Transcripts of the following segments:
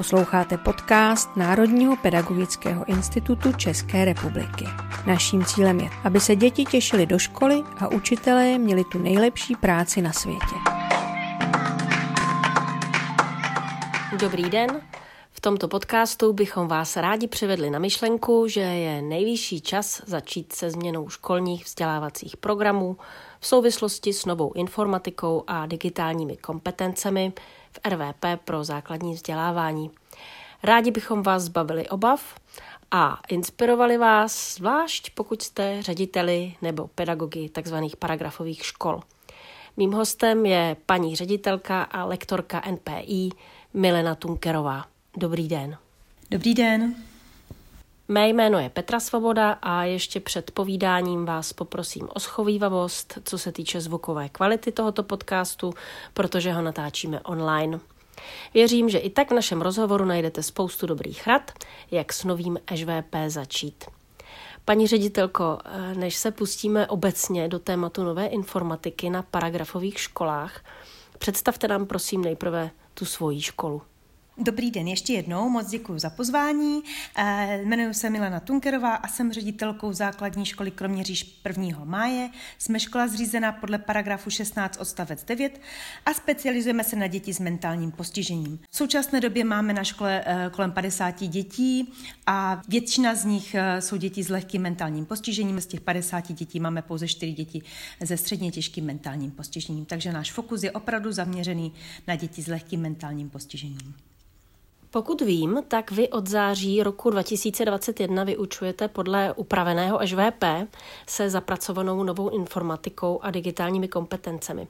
Posloucháte podcast Národního pedagogického institutu České republiky. Naším cílem je, aby se děti těšily do školy a učitelé měli tu nejlepší práci na světě. Dobrý den. V tomto podcastu bychom vás rádi přivedli na myšlenku, že je nejvyšší čas začít se změnou školních vzdělávacích programů v souvislosti s novou informatikou a digitálními kompetencemi, v RVP pro základní vzdělávání. Rádi bychom vás zbavili obav a inspirovali vás, zvlášť pokud jste řediteli nebo pedagogy tzv. paragrafových škol. Mým hostem je paní ředitelka a lektorka NPI Milena Tunkerová. Dobrý den. Dobrý den. Mé jméno je Petra Svoboda a ještě před povídáním vás poprosím o schovývavost, co se týče zvukové kvality tohoto podcastu, protože ho natáčíme online. Věřím, že i tak v našem rozhovoru najdete spoustu dobrých rad, jak s novým EŽVP začít. Paní ředitelko, než se pustíme obecně do tématu nové informatiky na paragrafových školách, představte nám prosím nejprve tu svoji školu. Dobrý den ještě jednou, moc děkuji za pozvání. Eh, jmenuji se Milena Tunkerová a jsem ředitelkou základní školy Kroměříž 1. máje. Jsme škola zřízená podle paragrafu 16 odstavec 9 a specializujeme se na děti s mentálním postižením. V současné době máme na škole eh, kolem 50 dětí a většina z nich eh, jsou děti s lehkým mentálním postižením. Z těch 50 dětí máme pouze 4 děti se středně těžkým mentálním postižením. Takže náš fokus je opravdu zaměřený na děti s lehkým mentálním postižením. Pokud vím, tak vy od září roku 2021 vyučujete podle upraveného ŽVP se zapracovanou novou informatikou a digitálními kompetencemi.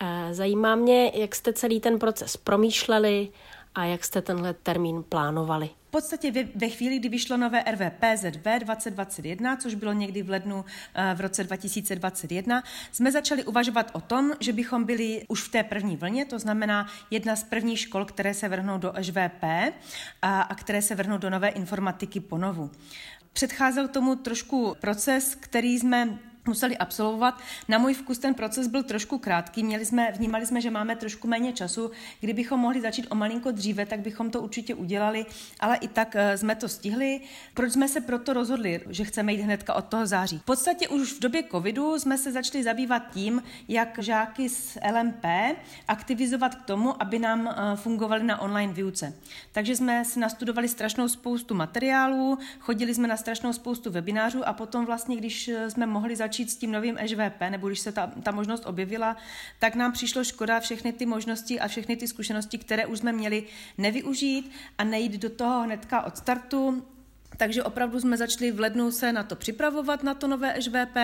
Eh, zajímá mě, jak jste celý ten proces promýšleli a jak jste tenhle termín plánovali podstatě ve, ve chvíli, kdy vyšlo nové RVPZV 2021, což bylo někdy v lednu eh, v roce 2021, jsme začali uvažovat o tom, že bychom byli už v té první vlně, to znamená jedna z prvních škol, které se vrhnou do ŽVP a, a které se vrhnou do nové informatiky ponovu. Předcházel tomu trošku proces, který jsme museli absolvovat. Na můj vkus ten proces byl trošku krátký, Měli jsme, vnímali jsme, že máme trošku méně času. Kdybychom mohli začít o malinko dříve, tak bychom to určitě udělali, ale i tak eh, jsme to stihli. Proč jsme se proto rozhodli, že chceme jít hnedka od toho září? V podstatě už v době covidu jsme se začali zabývat tím, jak žáky z LMP aktivizovat k tomu, aby nám eh, fungovali na online výuce. Takže jsme si nastudovali strašnou spoustu materiálů, chodili jsme na strašnou spoustu webinářů a potom vlastně, když eh, jsme mohli začít začít s tím novým EŽVP, nebo když se ta, ta možnost objevila, tak nám přišlo škoda všechny ty možnosti a všechny ty zkušenosti, které už jsme měli, nevyužít a nejít do toho hnedka od startu, takže opravdu jsme začali v lednu se na to připravovat, na to nové ŽVP.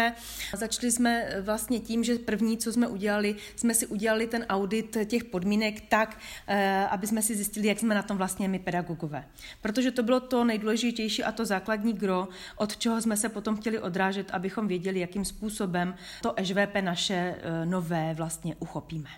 Začali jsme vlastně tím, že první, co jsme udělali, jsme si udělali ten audit těch podmínek tak, eh, aby jsme si zjistili, jak jsme na tom vlastně my pedagogové. Protože to bylo to nejdůležitější a to základní gro, od čeho jsme se potom chtěli odrážet, abychom věděli, jakým způsobem to ŽVP naše eh, nové vlastně uchopíme.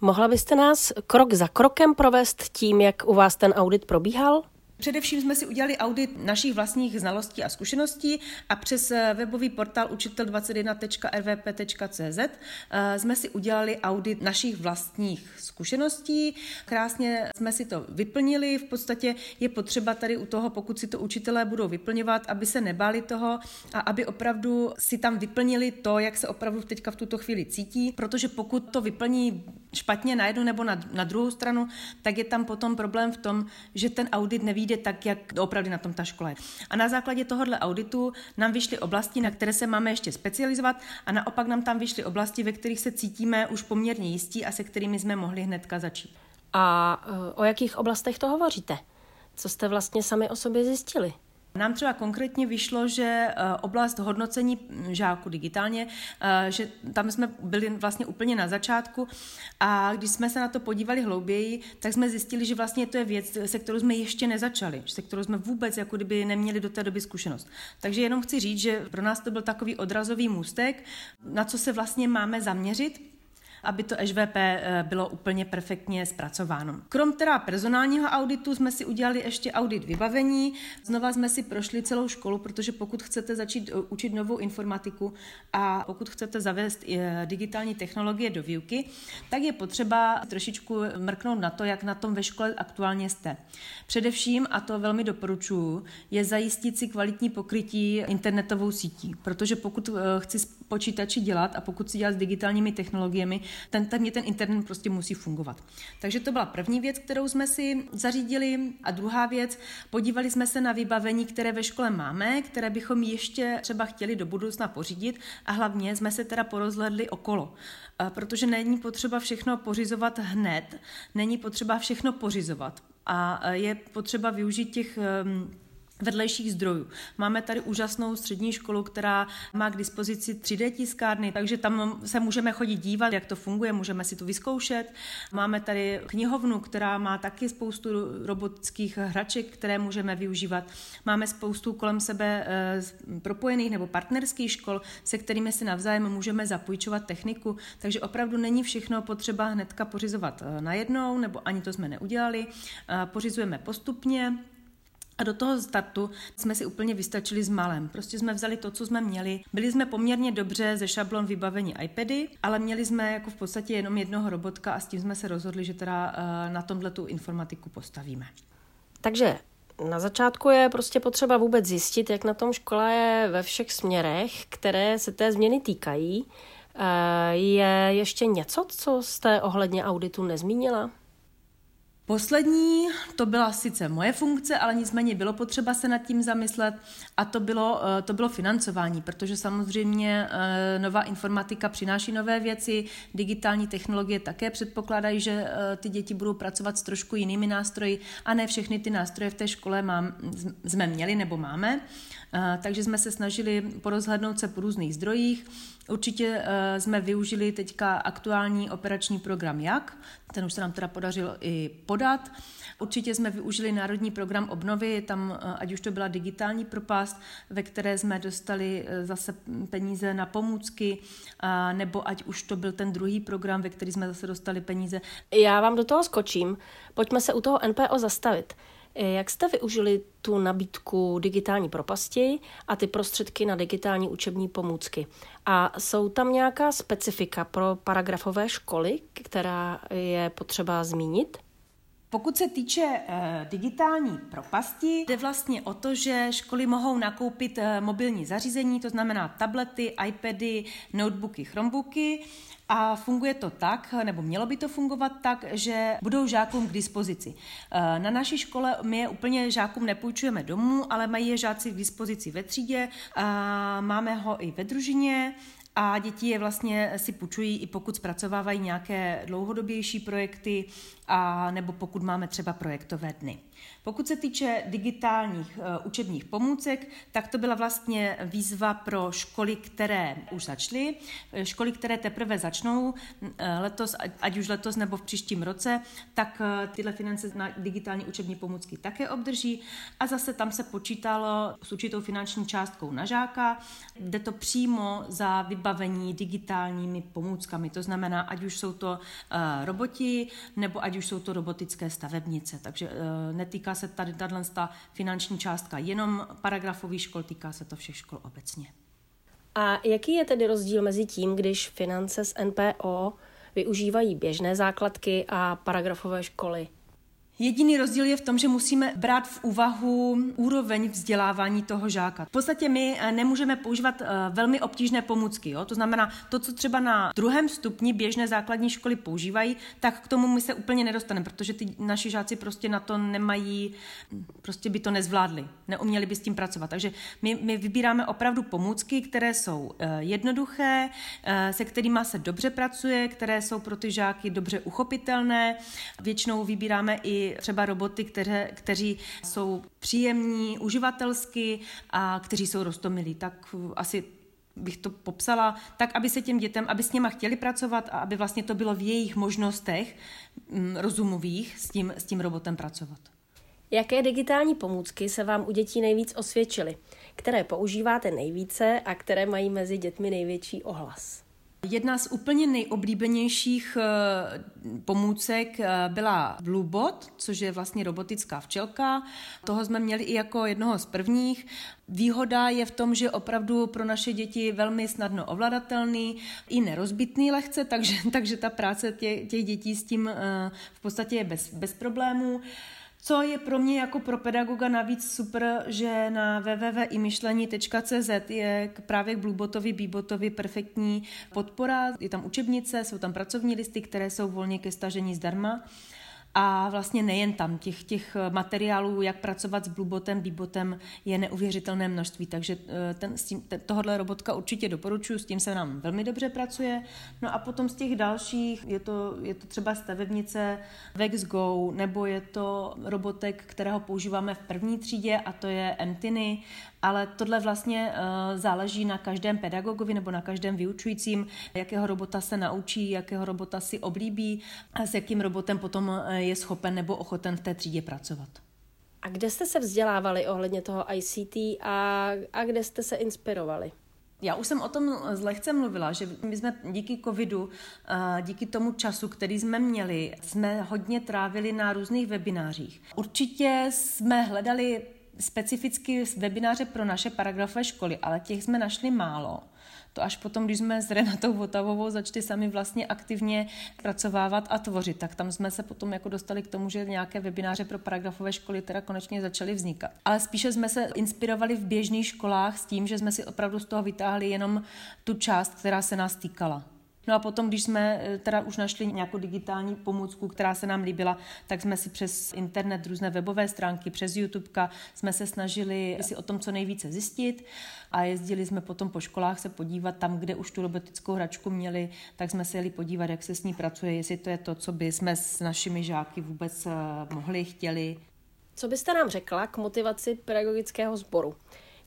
Mohla byste nás krok za krokem provést tím, jak u vás ten audit probíhal? Především jsme si udělali audit našich vlastních znalostí a zkušeností a přes webový portál učitel21.rvp.cz eh, jsme si udělali audit našich vlastních zkušeností. Krásně jsme si to vyplnili. V podstatě je potřeba tady u toho, pokud si to učitelé budou vyplňovat, aby se nebáli toho a aby opravdu si tam vyplnili to, jak se opravdu teďka v tuto chvíli cítí, protože pokud to vyplní špatně na jednu nebo na, na druhou stranu, tak je tam potom problém v tom, že ten audit neví vyjde tak, jak opravdu na tom ta škola je. A na základě tohohle auditu nám vyšly oblasti, na které se máme ještě specializovat a naopak nám tam vyšly oblasti, ve kterých se cítíme už poměrně jistí a se kterými jsme mohli hnedka začít. A eh, o jakých oblastech to hovoříte? Co jste vlastně sami o sobě zjistili? Nám třeba konkrétně vyšlo, že eh, oblast hodnocení žáků digitálně, eh, že tam jsme byli vlastně úplně na začátku a když jsme se na to podívali hlouběji, tak jsme zjistili, že vlastně to je věc, se kterou jsme ještě nezačali, se kterou jsme vůbec jako kdyby neměli do té doby zkušenost. Takže jenom chci říct, že pro nás to byl takový odrazový můstek, na co se vlastně máme zaměřit, aby to HVP eh, bylo úplně perfektně zpracováno. Krom teda personálního auditu jsme si udělali ještě audit vybavení. Znova jsme si prošli celou školu, protože pokud chcete začít eh, učit novou informatiku a pokud chcete zavést eh, digitální technologie do výuky, tak je potřeba trošičku mrknout na to, jak na tom ve škole aktuálně jste. Především, a to velmi doporučuji, je zajistit si kvalitní pokrytí internetovou sítí, protože pokud chci počítači dělat a pokud si dělat s digitálními technologiemi, ten, ten, ten internet prostě musí fungovat. Takže to byla první věc, kterou jsme si zařídili. A druhá věc, podívali jsme se na vybavení, které ve škole máme, které bychom ještě třeba chtěli do budoucna pořídit a hlavně jsme se teda porozhledli okolo protože není potřeba všechno pořizovat hned, není potřeba všechno pořizovat a je potřeba využít těch ehm, vedlejších zdrojů. Máme tady úžasnou střední školu, která má k dispozici 3D tiskárny, takže tam se můžeme chodit dívat, jak to funguje, můžeme si to vyzkoušet. Máme tady knihovnu, která má taky spoustu robotických hraček, které můžeme využívat. Máme spoustu kolem sebe eh, propojených nebo partnerských škol, se kterými si navzájem můžeme zapůjčovat techniku, takže opravdu není všechno potřeba hnedka pořizovat eh, najednou, nebo ani to jsme neudělali. Eh, pořizujeme postupně, a do toho startu jsme si úplně vystačili s malem. Prostě jsme vzali to, co jsme měli. Byli jsme poměrně dobře ze šablon vybavení iPady, ale měli jsme jako v podstatě jenom jednoho robotka a s tím jsme se rozhodli, že teda eh, na tomhle tu informatiku postavíme. Takže na začátku je prostě potřeba vůbec zjistit, jak na tom škola je ve všech směrech, které se té změny týkají. Eh, je ještě něco, co jste ohledně auditu nezmínila? Poslední, to byla sice moje funkce, ale nicméně bylo potřeba se nad tím zamyslet a to bylo, eh, to bylo financování, protože samozřejmě eh, nová informatika přináší nové věci, digitální technologie také předpokládají, že eh, ty děti budou pracovat s trošku jinými nástroji a ne všechny ty nástroje v té škole mám, jsme měli nebo máme. Takže jsme se snažili porozhlednout se po různých zdrojích. Určitě jsme využili teďka aktuální operační program Jak, ten už se nám teda podařilo i podat. Určitě jsme využili Národní program obnovy, tam ať už to byla digitální propast, ve které jsme dostali zase peníze na pomůcky, nebo ať už to byl ten druhý program, ve který jsme zase dostali peníze. Já vám do toho skočím. Pojďme se u toho NPO zastavit. Jak jste využili tu nabídku digitální propasti a ty prostředky na digitální učební pomůcky? A jsou tam nějaká specifika pro paragrafové školy, která je potřeba zmínit? Pokud se týče e, digitální propasti, jde vlastně o to, že školy mohou nakoupit e, mobilní zařízení, to znamená tablety, iPady, notebooky, chromebooky a funguje to tak, nebo mělo by to fungovat tak, že budou žákům k dispozici. Eh, na naší škole my je úplně žákům nepůjčujeme domů, ale mají je žáci k dispozici ve třídě, máme ho i ve družině, a děti je vlastně si půjčují i pokud zpracovávají nějaké dlouhodobější projekty a nebo pokud máme třeba projektové dny. Pokud se týče digitálních uh, učebních pomůcek, tak to byla vlastně výzva pro školy, které už začaly, eh, školy, které teprve začnou uh, letos, ať už letos nebo v příštím roce, tak uh, tyhle finance na digitální učební pomůcky také obdrží a zase tam se počítalo s určitou finanční částkou na žáka, jde to přímo za vybavení digitálními pomůckami, to znamená, ať už jsou to roboti, nebo ať už jsou to robotické stavebnice, takže netýká se tady tato finanční částka jenom paragrafových škol, týká se to všech škol obecně. A jaký je tedy rozdíl mezi tím, když finance z NPO využívají běžné základky a paragrafové školy? Jediný rozdíl je v tom, že musíme brát v úvahu úroveň vzdělávání toho žáka. V podstatě my eh, nemůžeme používat eh, velmi obtížné pomůcky. Jo? To znamená, to, co třeba na druhém stupni běžné základní školy používají, tak k tomu my se úplně nedostaneme, protože ty naši žáci prostě na to nemají, prostě by to nezvládli, neuměli by s tím pracovat. Takže my, my vybíráme opravdu pomůcky, které jsou eh, jednoduché, se kterými se dobře pracuje, které jsou pro ty žáky dobře uchopitelné. Většinou vybíráme i třeba roboty, které, kteří jsou příjemní, uživatelsky a kteří jsou rostomilí. Tak asi bych to popsala, tak aby se těm dětem, aby s něma chtěli pracovat a aby vlastně to bylo v jejich možnostech mm, rozumových s tím, s tím robotem pracovat. Jaké digitální pomůcky se vám u dětí nejvíc osvědčily? Které používáte nejvíce a které mají mezi dětmi největší ohlas? Jedna z úplně nejoblíbenějších eh, pomůcek eh, byla Bluebot, což je vlastně robotická včelka. Toho jsme měli i jako jednoho z prvních. Výhoda je v tom, že opravdu pro naše děti velmi snadno ovladatelný, i nerozbitný lehce, takže, takže ta práce těch, těch dětí s tím eh, v podstatě je bez, bez problémů. Co je pro mě jako pro pedagoga navíc super, že na www.imyšlení.cz je právě k Bluebotovi, Bebotovi perfektní podpora. Je tam učebnice, jsou tam pracovní listy, které jsou volně ke stažení zdarma. A vlastně nejen tam, těch, těch materiálů, jak pracovat s Bluebotem, Bebotem je neuvěřitelné množství, takže eh, ten, s tím, ten, tohohle robotka určitě doporučuji, s tím se nám velmi dobře pracuje. No a potom z těch dalších, je to, je to třeba stavebnice VexGo, nebo je to robotek, kterého používáme v první třídě a to je Entiny, ale tohle vlastně uh, záleží na každém pedagogovi nebo na každém vyučujícím, jakého robota se naučí, jakého robota si oblíbí a s jakým robotem potom eh, je schopen nebo ochoten v té třídě pracovat. A kde jste se vzdělávali ohledně toho ICT a, a kde jste se inspirovali? Já už jsem o tom zlehce mluvila, že my jsme díky covidu, eh, díky tomu času, který jsme měli, jsme hodně trávili na různých webinářích. Určitě jsme hledali specificky webináře pro naše paragrafové školy, ale těch jsme našli málo. To až potom, když jsme s Renatou Votavovou začali sami vlastně aktivně pracovávat a tvořit, tak tam jsme se potom jako dostali k tomu, že nějaké webináře pro paragrafové školy teda konečně začaly vznikat. Ale spíše jsme se inspirovali v běžných školách s tím, že jsme si opravdu z toho vytáhli jenom tu část, která se nás týkala. No a potom, když jsme eh, teda už našli nějakou digitální pomůcku, která se nám líbila, tak jsme si přes internet, různé webové stránky, přes YouTube jsme se snažili si o tom co nejvíce zjistit a jezdili jsme potom po školách se podívat tam, kde už tu robotickou hračku měli, tak jsme se jeli podívat, jak se s ní pracuje, jestli to je to, co by jsme s našimi žáky vůbec eh, mohli, chtěli. Co byste nám řekla k motivaci pedagogického sboru?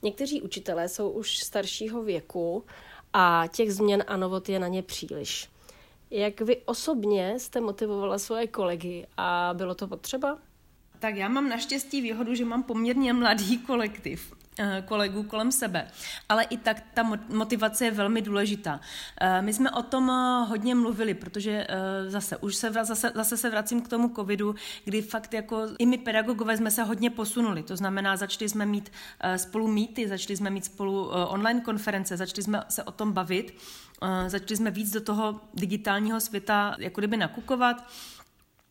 Někteří učitelé jsou už staršího věku a těch změn a novot je na ně příliš. Jak vy osobně jste motivovala svoje kolegy a bylo to potřeba? Tak já mám naštěstí výhodu, že mám poměrně mladý kolektiv kolegů kolem sebe. Ale i tak ta motivace je velmi důležitá. Eh, my jsme o tom eh, hodně mluvili, protože zase už se, zase, zase se vracím k tomu covidu, kdy fakt jako i my pedagogové jsme se hodně posunuli. To znamená, začali jsme mít spolu mýty, začali jsme mít spolu online konference, začali jsme se o tom bavit, začali jsme víc do toho digitálního světa jako kdyby nakukovat.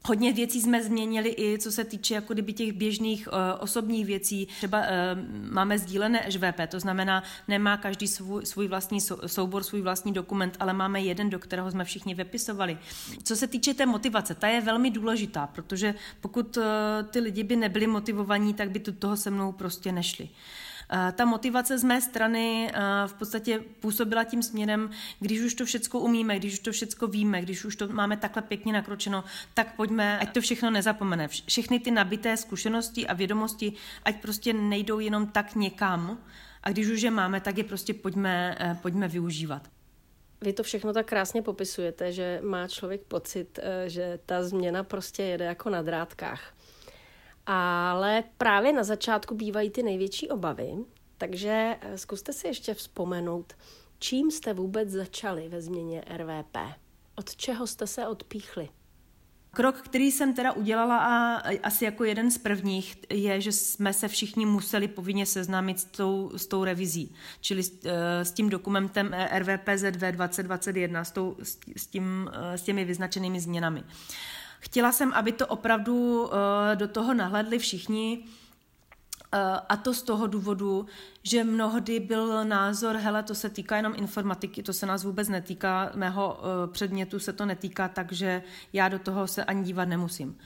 Hodně věcí jsme změnili i co se týče jako kdyby těch běžných uh, osobních věcí. Třeba uh, máme sdílené ŽVP, to znamená, nemá každý svůj, svůj vlastní soubor, svůj vlastní dokument, ale máme jeden, do kterého jsme všichni vypisovali. Co se týče té motivace, ta je velmi důležitá, protože pokud uh, ty lidi by nebyli motivovaní, tak by tu toho se mnou prostě nešli. Uh, ta motivace z mé strany eh, v podstatě působila tím směrem, když už to všechno umíme, když už to všechno víme, když už to máme takhle pěkně nakročeno, tak pojďme, ať to všechno nezapomene. Všechny ty nabité zkušenosti a vědomosti, ať prostě nejdou jenom tak někam, a když už je máme, tak je prostě pojďme, eh, pojďme využívat. Vy to všechno tak krásně popisujete, že má člověk pocit, že ta změna prostě jede jako na drátkách. Ale právě na začátku bývají ty největší obavy, takže eh, zkuste si ještě vzpomenout, čím jste vůbec začali ve změně RVP? Od čeho jste se odpíchli? Krok, který jsem teda udělala a asi jako jeden z prvních, je, že jsme se všichni museli povinně seznámit s tou, s tou revizí, čili s, eh, s tím dokumentem RVPZV 2021, s, tou, s, tím, eh, s těmi vyznačenými změnami. Chtěla jsem, aby to opravdu uh, do toho nahledli všichni, uh, a to z toho důvodu, že mnohdy byl názor, hele, to se týká jenom informatiky, to se nás vůbec netýká, mého uh, předmětu se to netýká, takže já do toho se ani dívat nemusím.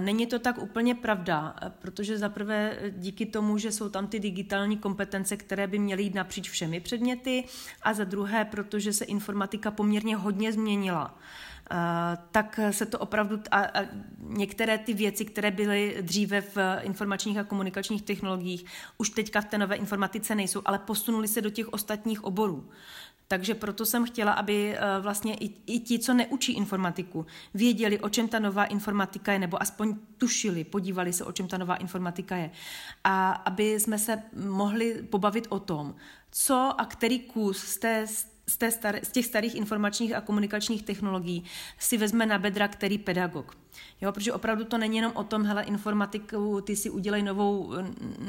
Není to tak úplně pravda, protože zaprvé díky tomu, že jsou tam ty digitální kompetence, které by měly jít napříč všemi předměty, a za druhé, protože se informatika poměrně hodně změnila tak se to opravdu, a, a některé ty věci, které byly dříve v informačních a komunikačních technologiích, už teďka v té nové informatice nejsou, ale posunuli se do těch ostatních oborů. Takže proto jsem chtěla, aby e, vlastně i, i ti, co neučí informatiku, věděli, o čem ta nová informatika je, nebo aspoň tušili, podívali se, o čem ta nová informatika je. A aby jsme se mohli pobavit o tom, co a který kus z té z, té star- z těch starých informačních a komunikačních technologií si vezme na bedra který pedagog. Jo, protože opravdu to není jenom o tom, hele, informatiku, ty si udělej novou,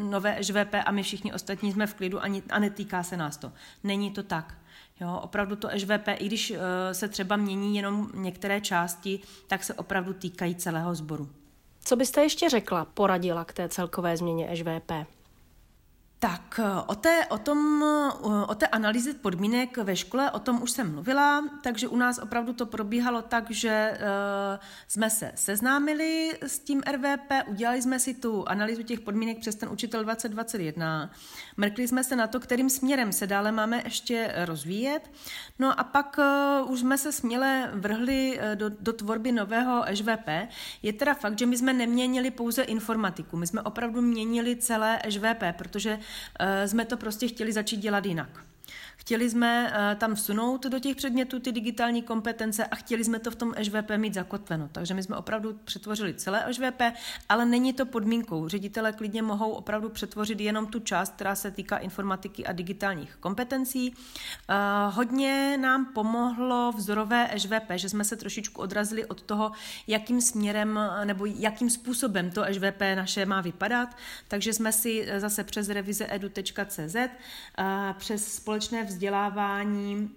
nové ŽVP a my všichni ostatní jsme v klidu a, a netýká se nás to. Není to tak. Jo, opravdu to ŽVP, i když uh, se třeba mění jenom některé části, tak se opravdu týkají celého sboru. Co byste ještě řekla, poradila k té celkové změně ŽVP? Tak eh, o té, o, tom, eh, o té analýze podmínek ve škole, o tom už jsem mluvila, takže u nás opravdu to probíhalo tak, že uh, jsme se seznámili s tím RVP, udělali jsme si tu analýzu těch podmínek přes ten učitel 2021, mrkli jsme se na to, kterým směrem se dále máme ještě rozvíjet, no a pak už jsme se směle vrhli do, do tvorby nového ŽVP. Je teda fakt, že my jsme neměnili pouze informatiku, my jsme opravdu měnili celé ŽVP, protože Eh, jsme to prostě chtěli začít dělat jinak. Chtěli jsme eh, tam vsunout do těch předmětů ty digitální kompetence a chtěli jsme to v tom ŽVP mít zakotveno. Takže my jsme opravdu přetvořili celé ŽVP, ale není to podmínkou. Ředitele klidně mohou opravdu přetvořit jenom tu část, která se týká informatiky a digitálních kompetencí. Eh, hodně nám pomohlo vzorové ŽVP, že jsme se trošičku odrazili od toho, jakým směrem nebo jakým způsobem to ŽVP naše má vypadat. Takže jsme si zase přes revize edu.cz, přes společné vzdělávání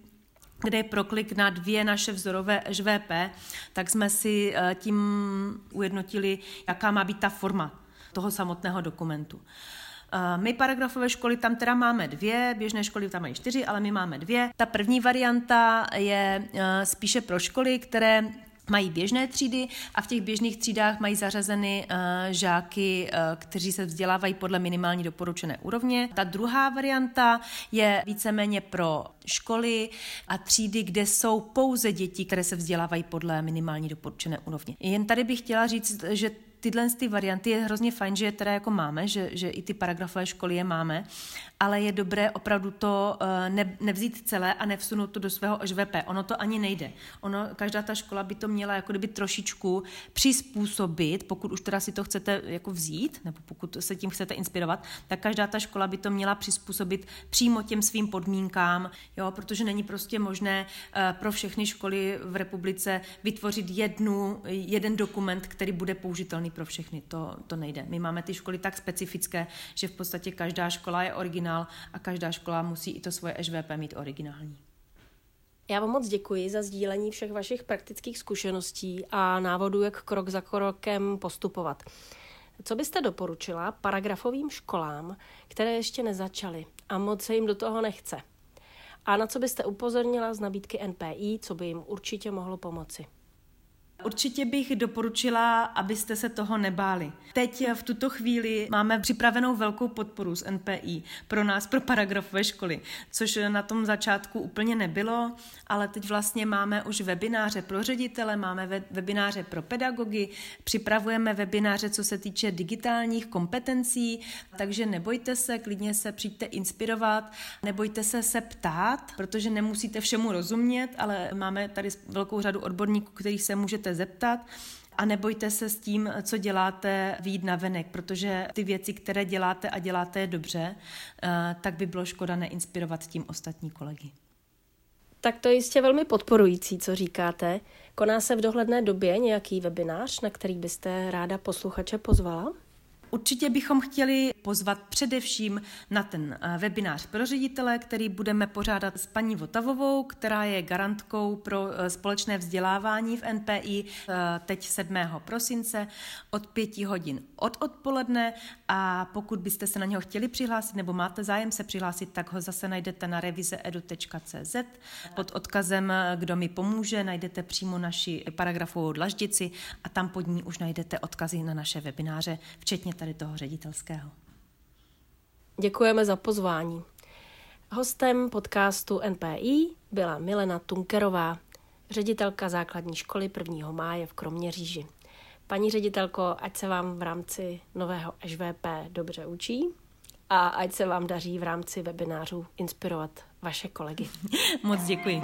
kde je proklik na dvě naše vzorové ŽVP, tak jsme si eh, tím ujednotili, jaká má být ta forma toho samotného dokumentu. Eh, my paragrafové školy tam teda máme dvě, běžné školy tam mají čtyři, ale my máme dvě. Ta první varianta je eh, spíše pro školy, které mají běžné třídy a v těch běžných třídách mají zařazeny uh, žáky, uh, kteří se vzdělávají podle minimální doporučené úrovně. Ta druhá varianta je víceméně pro školy a třídy, kde jsou pouze děti, které se vzdělávají podle minimální doporučené úrovně. Jen tady bych chtěla říct, že tyhle ty varianty je hrozně fajn, že je teda jako máme, že, že i ty paragrafové školy je máme, ale je dobré opravdu to eh, ne, nevzít celé a nevsunout to do svého ŽVP. Ono to ani nejde. Ono, každá ta škola by to měla jako kdyby trošičku přizpůsobit, pokud už teda si to chcete jako vzít, nebo pokud se tím chcete inspirovat, tak každá ta škola by to měla přizpůsobit přímo těm svým podmínkám, jo, protože není prostě možné uh, pro všechny školy v republice vytvořit jednu, jeden dokument, který bude použitelný pro všechny. To, to nejde. My máme ty školy tak specifické, že v podstatě každá škola je originál a každá škola musí i to svoje ŽVP mít originální. Já vám moc děkuji za sdílení všech vašich praktických zkušeností a návodů, jak krok za krokem postupovat. Co byste doporučila paragrafovým školám, které ještě nezačaly a moc se jim do toho nechce? A na co byste upozornila z nabídky NPI, co by jim určitě mohlo pomoci? Určitě bych doporučila, abyste se toho nebáli. Teď v tuto chvíli máme připravenou velkou podporu z NPI pro nás, pro paragrafové školy, což na tom začátku úplně nebylo, ale teď vlastně máme už webináře pro ředitele, máme webináře pro pedagogy, připravujeme webináře, co se týče digitálních kompetencí, takže nebojte se, klidně se přijďte inspirovat, nebojte se se ptát, protože nemusíte všemu rozumět, ale máme tady velkou řadu odborníků, kterých se můžete můžete zeptat a nebojte se s tím, co děláte, výjít na venek, protože ty věci, které děláte a děláte je dobře, eh, tak by bylo škoda neinspirovat tím ostatní kolegy. Tak to je jistě velmi podporující, co říkáte. Koná se v dohledné době nějaký webinář, na který byste ráda posluchače pozvala? Určitě bychom chtěli pozvat především na ten eh, webinář pro ředitele, který budeme pořádat s paní Votavovou, která je garantkou pro eh, společné vzdělávání v NPI eh, teď 7. prosince od 5 hodin od odpoledne a pokud byste se na něho chtěli přihlásit nebo máte zájem se přihlásit, tak ho zase najdete na revizeedu.cz pod odkazem Kdo mi pomůže, najdete přímo naši paragrafovou dlaždici a tam pod ní už najdete odkazy na naše webináře, včetně tady toho ředitelského. Děkujeme za pozvání. Hostem podcastu NPI byla Milena Tunkerová, ředitelka základní školy 1. máje v Kroměříži. Paní ředitelko, ať se vám v rámci nového ŽVP dobře učí a ať se vám daří v rámci webinářů inspirovat vaše kolegy. Moc děkuji.